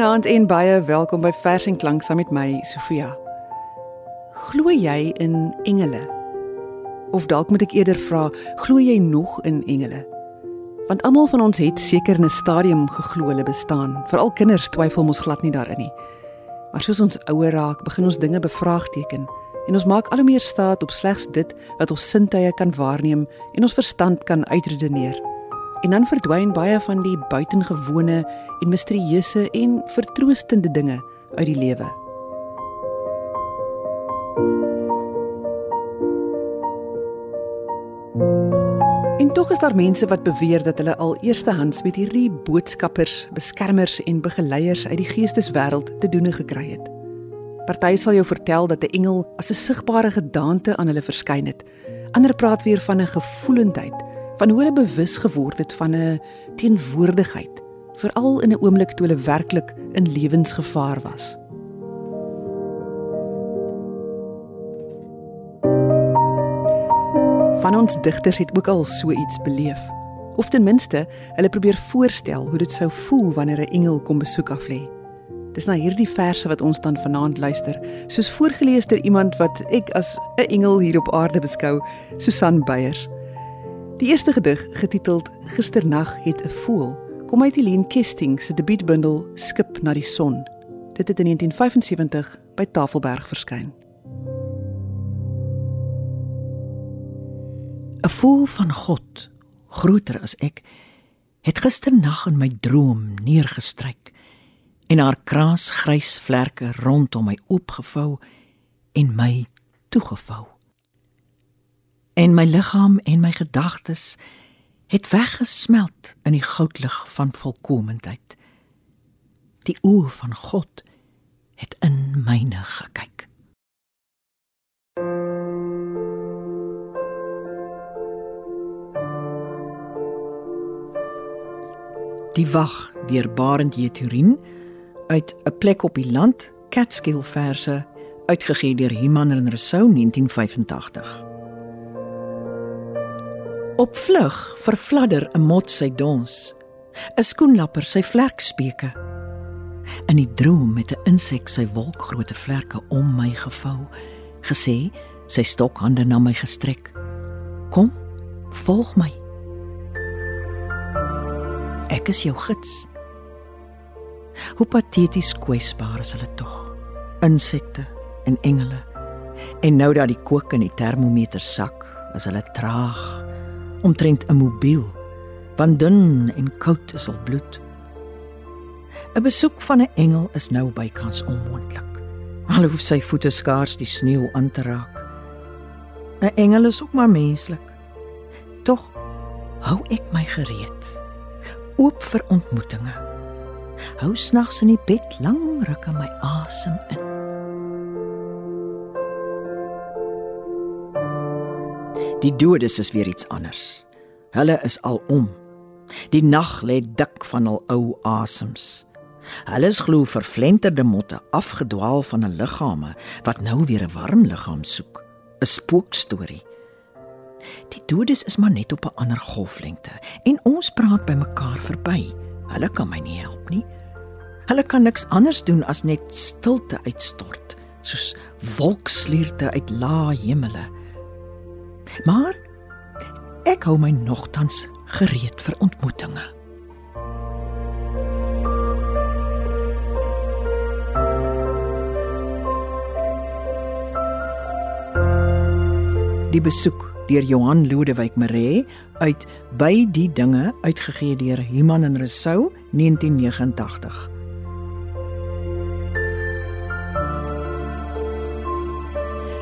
Goeienaand en baie welkom by Vers en Klank saam met my Sofia. Glo jy in engele? Of dalk moet ek eerder vra, glo jy nog in engele? Want almal van ons het seker in 'n stadium geglo hulle bestaan. Veral kinders twyfel mos glad nie daarin nie. Maar soos ons ouer raak, begin ons dinge bevraagteken en ons maak al hoe meer staat op slegs dit wat ons sintuie kan waarneem en ons verstand kan uitredeneer. En dan verdwyn baie van die buitengewone en misterieuse en vertroostende dinge uit die lewe. En tog is daar mense wat beweer dat hulle al eerstehands met hierdie boodskappers, beskermers en begeleiers uit die geesteswêreld te doen gekry het. Party sal jou vertel dat 'n engel as 'n sigbare gedaante aan hulle verskyn het. Ander praat weer van 'n gevoelendheid van hoe hulle bewus geword het van 'n teenwoordigheid, veral in 'n oomblik toe hulle werklik in lewensgevaar was. Van ons digters het ook al so iets beleef. Of ten minste, hulle probeer voorstel hoe dit sou voel wanneer 'n engel kom besoek af lê. Dis na hierdie verse wat ons dan vanaand luister, soos voorgeles deur iemand wat ek as 'n engel hier op aarde beskou, Susan Beyers. Die eerste gedig, getiteld Gisternag het 'n voël, kom uit Helene Kesting se debuutbundel Skip na die son. Dit het in 1975 by Tafelberg verskyn. 'n Voël van God, groter as ek, het gisternag in my droom neergestryk en haar kraasgrys vlerke rondom my oopgevou en my toegevou en my liggaam en my gedagtes het weggesmelt in die goudlig van volkomendheid. Die oë van God het in myne gekyk. Die wag deur Barend Jeturin uit 'n plek op die land Catskill verse uitgegee deur Iman en Rousseau 1985 Op vlug vervladder 'n mot sy dons. 'n Skoenlapper sy vlerkspeke. In die droom met 'n insek sy wolkgrootte vlerke om my gevou, gesê sy stokhande na my gestrek. Kom, volg my. Ek is jou gids. Hoe pateties kwesbaar is hulle tog. Insekte en engele. En nou dat die kook in die termometer sak, is hulle traag omtrent 'n mobiel, want dun en koud is al bloed. 'n Besoek van 'n engel is nou bykans onmoontlik. Al hoef sy voete skaars die sneeu aan te raak. 'n Engel is ook maar menslik. Tog hou ek my gereed, oop vir ontmoetinge. Hou snags in die bed lang ruk my asem in. Die dodes is weer iets anders. Hulle is al om. Die nag lê dik van hul ou asems. Hulle is glo vervlenterde motte afgedwaal van 'n liggame wat nou weer 'n warm liggaam soek. 'n Spookstorie. Die dodes is maar net op 'n ander golflengte en ons praat by mekaar verby. Hulle kan my nie help nie. Hulle kan niks anders doen as net stilte uitstort, soos wolkslierte uit lae hemele. Maar ek hou my nogtans gereed vir ontmoetinge. Die besoek deur Johan Lodewyk Maree uit by die dinge uitgegee deur Human en Rousseau 1989.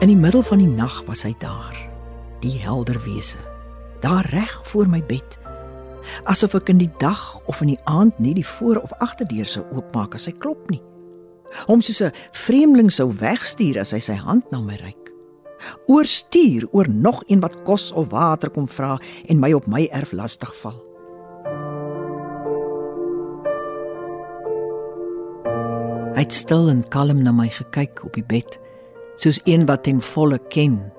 In die middel van die nag was hy daar die helder wese. Daar reg voor my bed. Asof ek in die dag of in die aand nie die voor of agterdeur sou oopmaak as hy klop nie. Hom soos 'n vreemdeling sou wegstuur as hy sy hand na my reik. Oorstuur oor nog een wat kos of water kom vra en my op my erf lastig val. Hy het stil en kalm na my gekyk op die bed soos een wat ten volle ken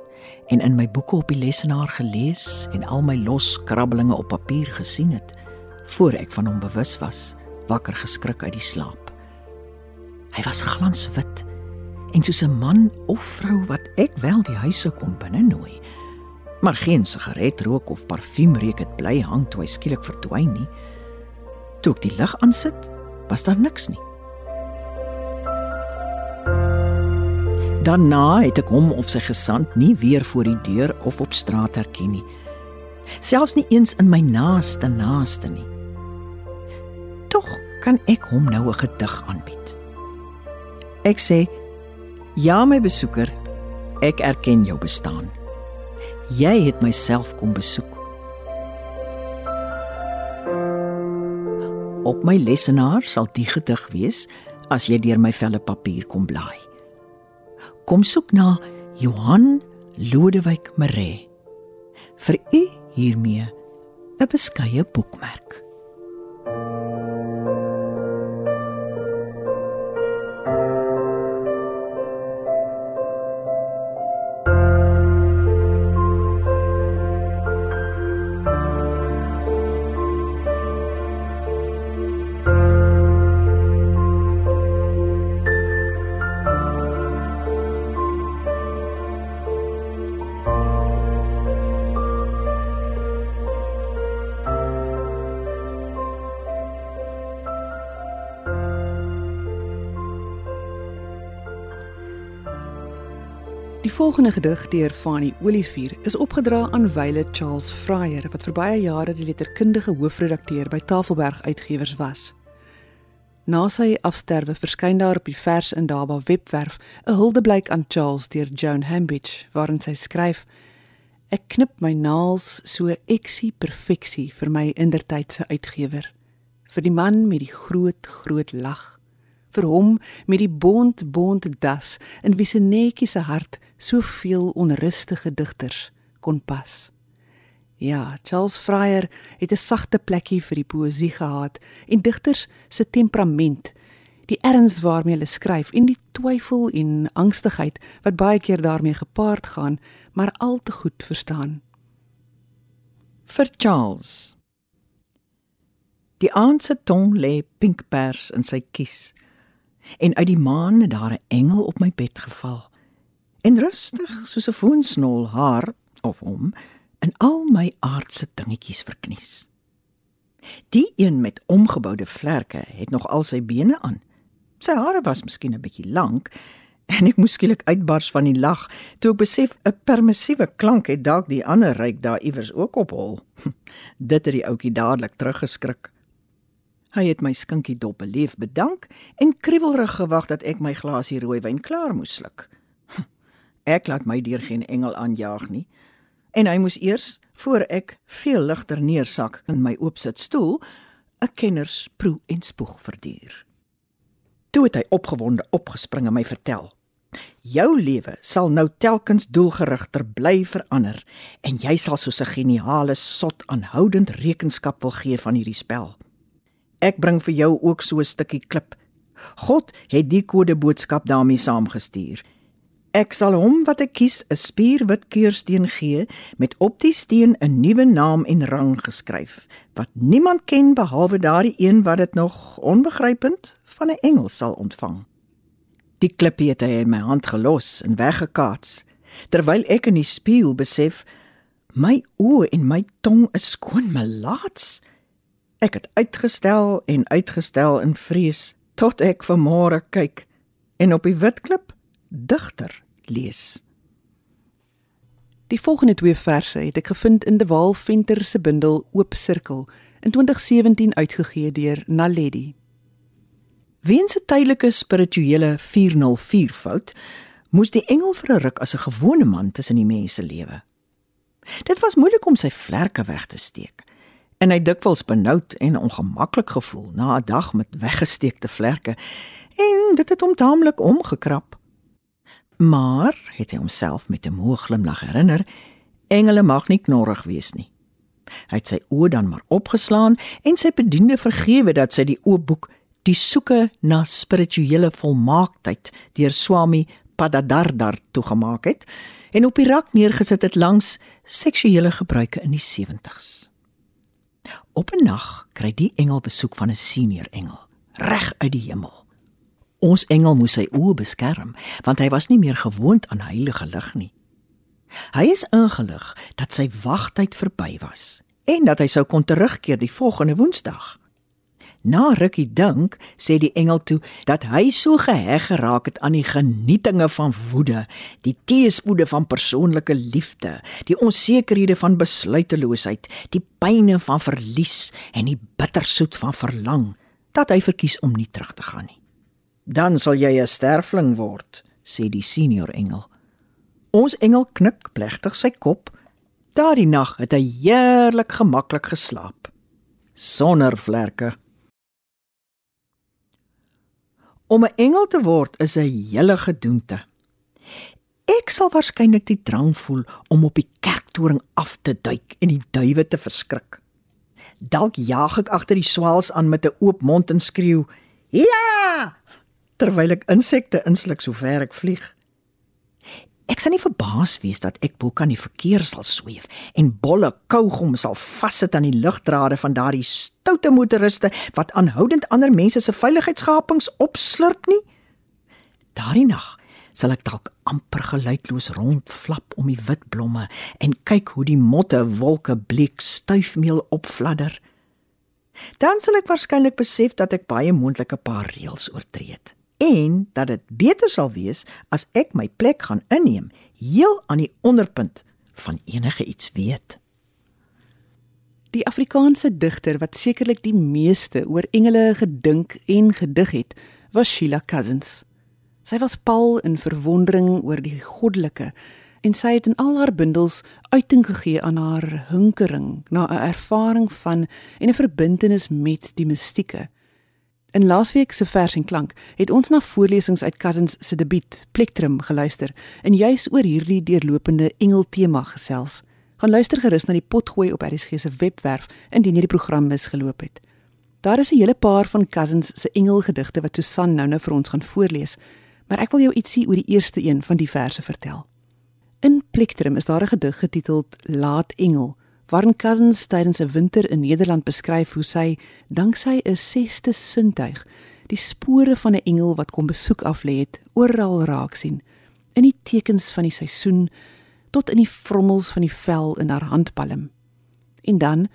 en in my boeke op die lesenaar gelees en al my los krabbelinge op papier gesien het voor ek van hom bewus was, wakker geskrik uit die slaap. Hy was glanswit en soos 'n man of vrou wat ek wel die huis sou kom binne nooi. Maar geen sigaretrook of parfuumreuk het bly hang toe hy skielik verdwyn nie. Toe ek die lig aansit, was daar niks nie. Daarna het ek hom of sy gesant nie weer voor die deur of op straat herken nie. Selfs nie eens in my naaste naaste nie. Tog kan ek hom nou 'n gedig aanbied. Ek sê: "Ja, my besoeker, ek erken jou bestaan. Jy het myself kom besoek. Op my lesenaar sal die gedig wees as jy deur my velle papier kom blaai. Kom soek na Johan Lodewyk Maree. Vir u hiermee 'n beskeie boekmerk. Die volgende gedig deur Fanny Olivier is opgedra aan Wyle Charles Fryer wat vir baie jare die letterkundige hoofredakteur by Tafelberg Uitgewers was. Na sy afsterwe verskyn daar op die Vers in Daba webwerf 'n huldeblyk aan Charles deur Joan Hambidge waarin sy skryf: Ek knip my naels so eksie perfeksie vir my indertydse uitgewer, vir die man met die groot groot lag vir hom met die bont bont das in wie se netjie se hart soveel onrustige digters kon pas. Ja, Charles Fryer het 'n sagte plekkie vir die poësie gehad en digters se temperament, die erns waarmee hulle skryf en die twyfel en angstigheid wat baie keer daarmee gepaard gaan, maar al te goed verstaan. Vir Charles. Die aand se tong lê pinkpers in sy kies en uit die maan het daar 'n engel op my bed geval en rustig soos 'n foonsnol haar of hom in al my aardse dingetjies verknies. Die een met omgeboude vlerke het nog al sy bene aan. Sy hare was miskien 'n bietjie lank en ek moes skielik uitbars van die lag toe ek besef 'n permissiewe klank het dalk die ander ryk daar iewers ook op hol. Dit het die ouetjie dadelik teruggeskrik. Hy het my skinkie dop belief bedank en kriebelrig gewag dat ek my glasie rooiwyn klaar moes sluk. Ek laat my deur geen engel aanjaag nie. En hy moes eers voor ek veel ligter neersak in my oopsit stoel 'n kenners proe en spoeg verduur. Toe het hy opgewonde opgespring en my vertel: "Jou lewe sal nou telkens doelgerigter bly verander en jy sal soos 'n geniale sot aanhoudend rekenskap wil gee van hierdie spel. Ek bring vir jou ook so 'n stukkie klip. God het die kode boodskap daarmee saamgestuur." Ek sal hom wat ek kies 'n spierwit keursteen gee met op die steen 'n nuwe naam en rang geskryf wat niemand ken behalwe daardie een wat dit nog onbegrypend van 'n engel sal ontvang. Die klippie het hy in my hand gelos en weggekaats terwyl ek in die spieël besef my oë en my tong is skoon melaats. Ek het uitgestel en uitgestel in vrees tot ek vanmôre kyk en op die wit klip digter lees. Die volgende twee verse het ek gevind in De Waal Venter se bundel Oop Sirkel in 2017 uitgegee deur Naledi. Weens 'n tydelike spirituele 404 fout, moes die engel vir 'n ruk as 'n gewone man tussen die mense lewe. Dit was moeilik om sy vlerke weg te steek en hy dikwels benoud en ongemaklik gevoel na 'n dag met weggesteekte vlerke en dit het hom taamlik omgekrap. Maar het hy homself met 'n moe glimlag herinner, engele mag nie knorrig wees nie. Hy het sy oë dan maar opgeslaan en sy bediende vergewe dat sy die oopboek Die soeke na spirituele volmaaktheid deur Swami Padadardar toegemaak het en op die rak neergesit het langs seksuele gebruike in die 70's. Op 'n nag kry die engel besoek van 'n senior engel reg uit die hemel. Ons engel moes sy oë beskerm, want hy was nie meer gewoond aan heilige lig nie. Hy is ingelig dat sy wagtyd verby was en dat hy sou kon terugkeer die volgende Woensdag. Na rukkie dink, sê die engel toe dat hy so geheg geraak het aan die genietinge van woede, die teëspoede van persoonlike liefde, die onsekerhede van besluiteloosheid, die pyne van verlies en die bittersoet van verlang, dat hy verkies om nie terug te gaan nie. Dan sal jy 'n sterfling word, sê die senior engel. Ons engel knik plegtig sy kop. Daardie nag het hy heerlik gemaklik geslaap sonder vlerke. Om 'n engel te word is 'n hele gedoente. Ek sal waarskynlik die drang voel om op die kerktoring af te duik en die duwe te verskrik. Dalk jaag ek agter die swaals aan met 'n oop mond en skreeu: "Ja!" Terwyl ek insekte insluk so ver ek vlieg. Ek sal nie verbaas wees dat ek bo kan die verkeer sal sweef en bolle kougom sal vassit aan die lugdrade van daardie stoute motoriste wat aanhoudend ander mense se veiligheidsgapings opslurp nie. Daardie nag sal ek dalk amper geluidloos rondflap om die wit blomme en kyk hoe die motte wolke bleek stuifmeel opfladder. Dan sal ek waarskynlik besef dat ek baie moontlike paar reëls oortree het en dat dit beter sal wees as ek my plek gaan inneem heel aan die onderpunt van enige iets weet. Die Afrikaanse digter wat sekerlik die meeste oor engele gedink en gedig het, was Sheila Cousins. Sy was pal in verwondering oor die goddelike en sy het in al haar bundels uiting gegee aan haar hinkering na 'n ervaring van en 'n verbintenis met die mistieke. In laasweek se vers en klank het ons na voorlesings uit Cousins se debuut Plektrum geluister en juis oor hierdie deurlopende engel tema gesels. Gaan luister gerus na die potgooi op RSG se webwerf indien jy die program misgeloop het. Daar is 'n hele paar van Cousins se engelgedigte wat Susan nou nou vir ons gaan voorlees, maar ek wil jou ietsie oor die eerste een van die verse vertel. In Plektrum is daar 'n gedig getiteld Laat Engel waarin Cousins tydens 'n winter in Nederland beskryf hoe sy danksy 'n sesde sintuig die spore van 'n engel wat kom besoek af lê het oral raak sien in die tekens van die seisoen tot in die vrommels van die vel in haar handpalm. En dan,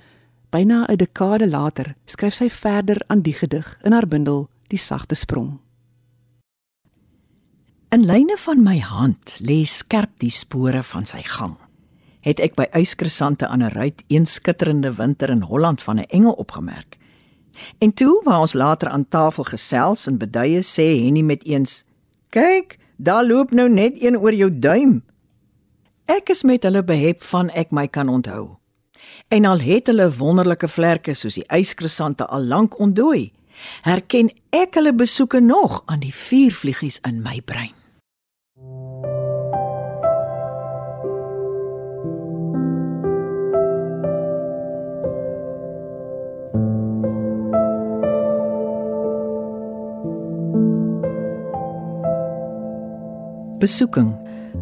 byna 'n dekade later, skryf sy verder aan die gedig in haar bundel Die sagte sprong. In lyne van my hand lê skerp die spore van sy gang het ek by yskrissante aan 'n ruit een skitterende winter in Holland van 'n engel opgemerk. En toe, waar ons later aan tafel gesels en beduie sê Henny met eens: "Kyk, daar loop nou net een oor jou duim." Ek is met hulle behep van ek my kan onthou. En al het hulle wonderlike vlerke soos die yskrissante al lank ontdooi, herken ek hulle besoeke nog aan die vuurvliegies in my brein. Besoeking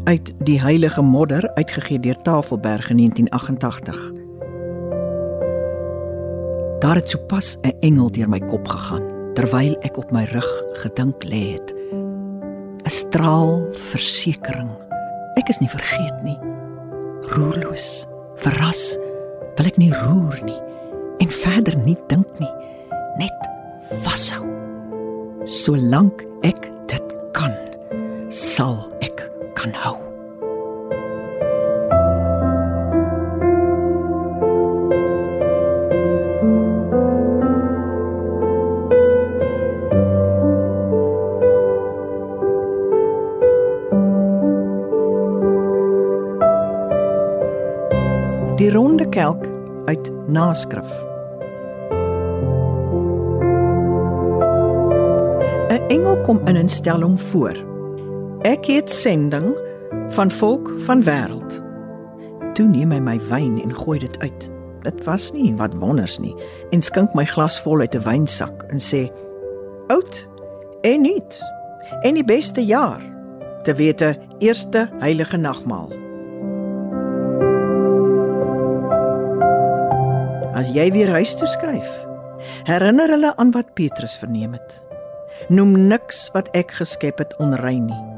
uit die Heilige Modder uitgegee deur Tafelberg in 1988. Daar het sopas 'n engel deur my kop gegaan terwyl ek op my rug gedink lê het. 'n Straal versekering. Ek is nie vergeet nie. Roerloos, verras, wil ek nie roer nie en verder nie dink nie, net vashou. Solank ek dit kan sal kan hou. Die ronde kelk uit naskrif. 'n Engel kom in 'n stelling voor. Ek het sending van volk van wêreld. Toe neem hy my wyn en gooi dit uit. Dit was nie wat wonders nie en skink my glas vol uit 'n wynsak en sê: "Oud en nuut en die beste jaar te wete eerste heilige nagmaal." As jy weer huis toe skryf, herinner hulle aan wat Petrus verneem het. Noem niks wat ek geskep het onrein nie.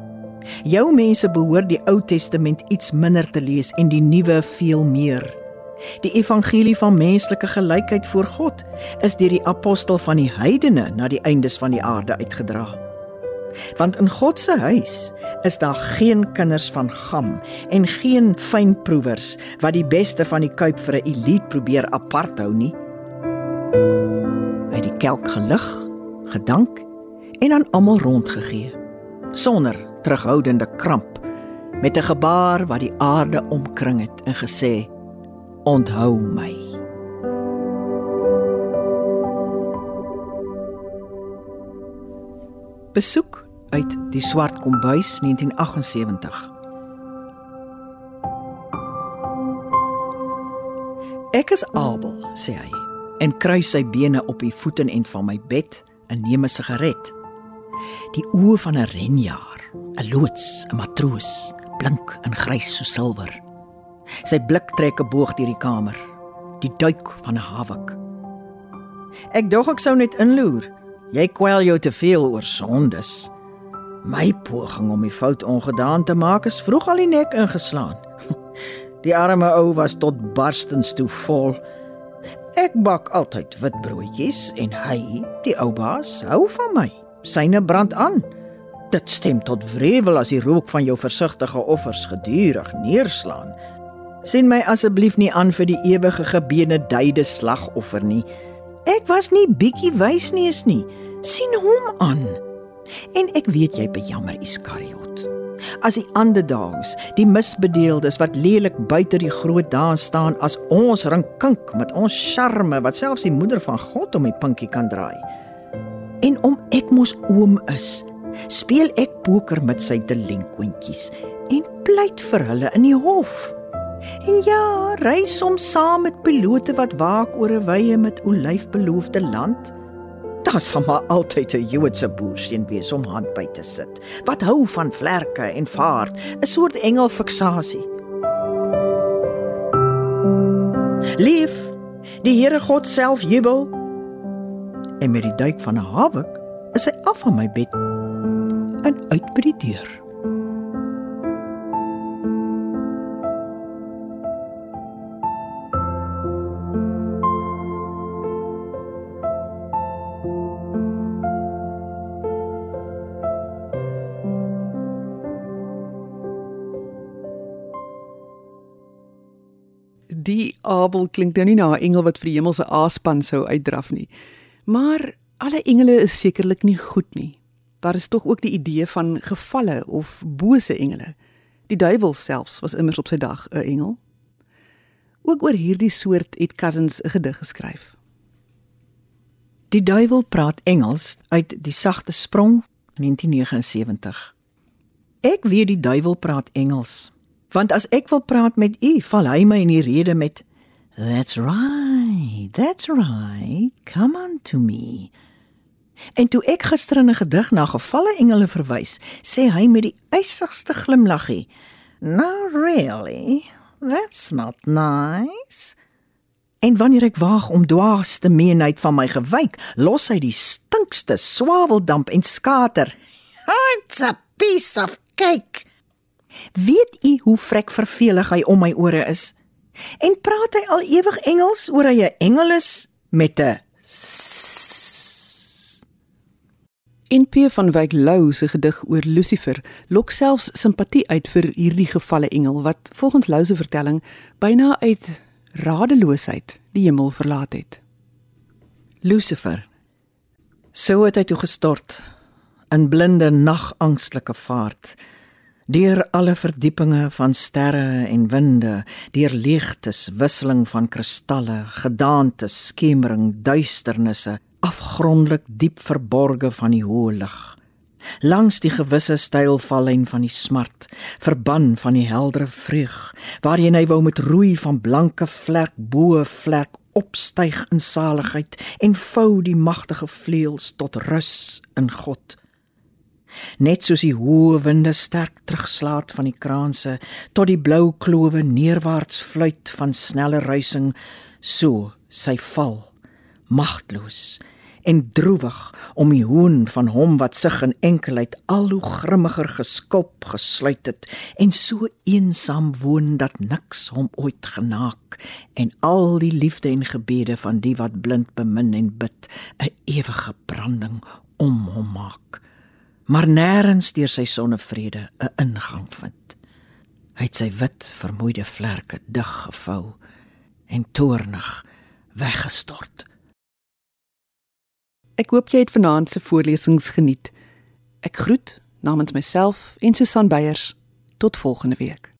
Jou mense behoort die Ou Testament iets minder te lees en die Nuwe veel meer. Die evangelie van menslike gelykheid voor God is deur die apostel van die heidene na die eindes van die aarde uitgedra. Want in God se huis is daar geen kinders van gam en geen fynproevers wat die beste van die kuip vir 'n elite probeer apart hou nie. Het die kelk gelig, gedank en aan almal rondgegee sonder terughoudende kramp met 'n gebaar wat die aarde omkring het en gesê onthou my. Besoek uit die swart kombuis 1978 Ek is Abel sê hy en kruis sy bene op die voetenend van my bed en neem 'n sigaret. Die oë van 'n renjaer, 'n loods, 'n matroos, blink en grys so silwer. Sy blik trek 'n boog deur die kamer, die duik van 'n hawik. Ek dog ek sou net inloer. Jy kwel jou te veel oor sondes. My poging om die fout ongedaan te maak is vroeg al die nek ingeslaan. Die arme ou was tot barstens toe vol. Ek bak altyd witbroodjies en hy, die ou baas, hou van my syne brand aan. Dit stem tot wrevel as die rook van jou versigtige offers gedurig neerslaan. Sien my asseblief nie aan vir die ewige gebene duide slagoffer nie. Ek was nie bietjie wys nie is nie. sien hom aan. En ek weet jy bejammer Iskariot. As die ander daans, die misbedeeldes wat lelik buite die groot daan staan as ons rinkink met ons charme wat selfs die moeder van God om die pinkie kan draai. En om ek mos oom is, speel ek poker met sy delinkwentjies en pleit vir hulle in die hof. En ja, ry soms saam met pilote wat waak oor 'n wye met olyfbeloofde land. Daar sal maar altyd 'n Joodse boerseun wees om hand by te sit. Wat hou van vlerke en vaart, 'n soort engelfiksasie. Lief, die Here God self jubel en met die duik van 'n hawik is hy af van my bed en uit by die deur. Die Abel klink nou nie na 'n engel wat vir die hemelse aaspan sou uitdraf nie. Maar alle engele is sekerlik nie goed nie. Daar is tog ook die idee van gevalle of bose engele. Die duiwel selfs was immers op sy dag 'n engel. Ook oor hierdie soort het Cousins 'n gedig geskryf. Die duiwel praat Engels uit die sagte sprong 1979. Ek weet die duiwel praat Engels, want as ek wil praat met u, val hy my in die rede met That's right. That's right. Come on to me. En toe ek gister in 'n gedig na gevalle engele verwys, sê hy met die eisigste glimlaggie, "No really. That's not nice." En wanneer ek waag om dwaaste meenheid van my gewyk, los hy die stinkste swaweldamp en skater. It's a piece of cake. Weet u hoe vrek vervelig hy om my ore is? En praat hy al ewig Engels oor hy 'n engel is met 'n NP van Wyk Lou se gedig oor Lucifer lok selfs simpatie uit vir hierdie gevalle engel wat volgens Lou se vertelling byna uit radeloosheid die hemel verlaat het. Lucifer sou het hy toe gestort in blinde nagangstelike vaart deur alle verdiepinge van sterre en winde, deur leegtes, wisseling van kristalle, gedaantes, skemering, duisternisse, afgrondelik diep verborge van die hoë lig. Langs die gewisse stylvallyn van die smart, verban van die heldere vreug, waarheen hy wou met roei van blanke vlek bo vlek opstyg in saligheid en vou die magtige vleuels tot rus in God net soos die hoë winde sterk terugslaat van die kraanse tot die blou klowe neerwaarts fluit van snelle ruising so sy val magteloos en droewig om die hoon van hom wat sig in enkelheid al hoe grimmiger geskulp gesluit het en so eensaam woon dat niks hom ooit genaak en al die liefde en gebede van die wat blind bemin en bid 'n ewige branding om hom maak maar nêrens deur sy sonnevrede 'n ingang vind hy het sy wit vermoeide vlerke dig gevou en toornig weggestort. Ek hoop jy het vanaand se voorlesings geniet. Ek groet namens myself en Susan Beyers tot volgende week.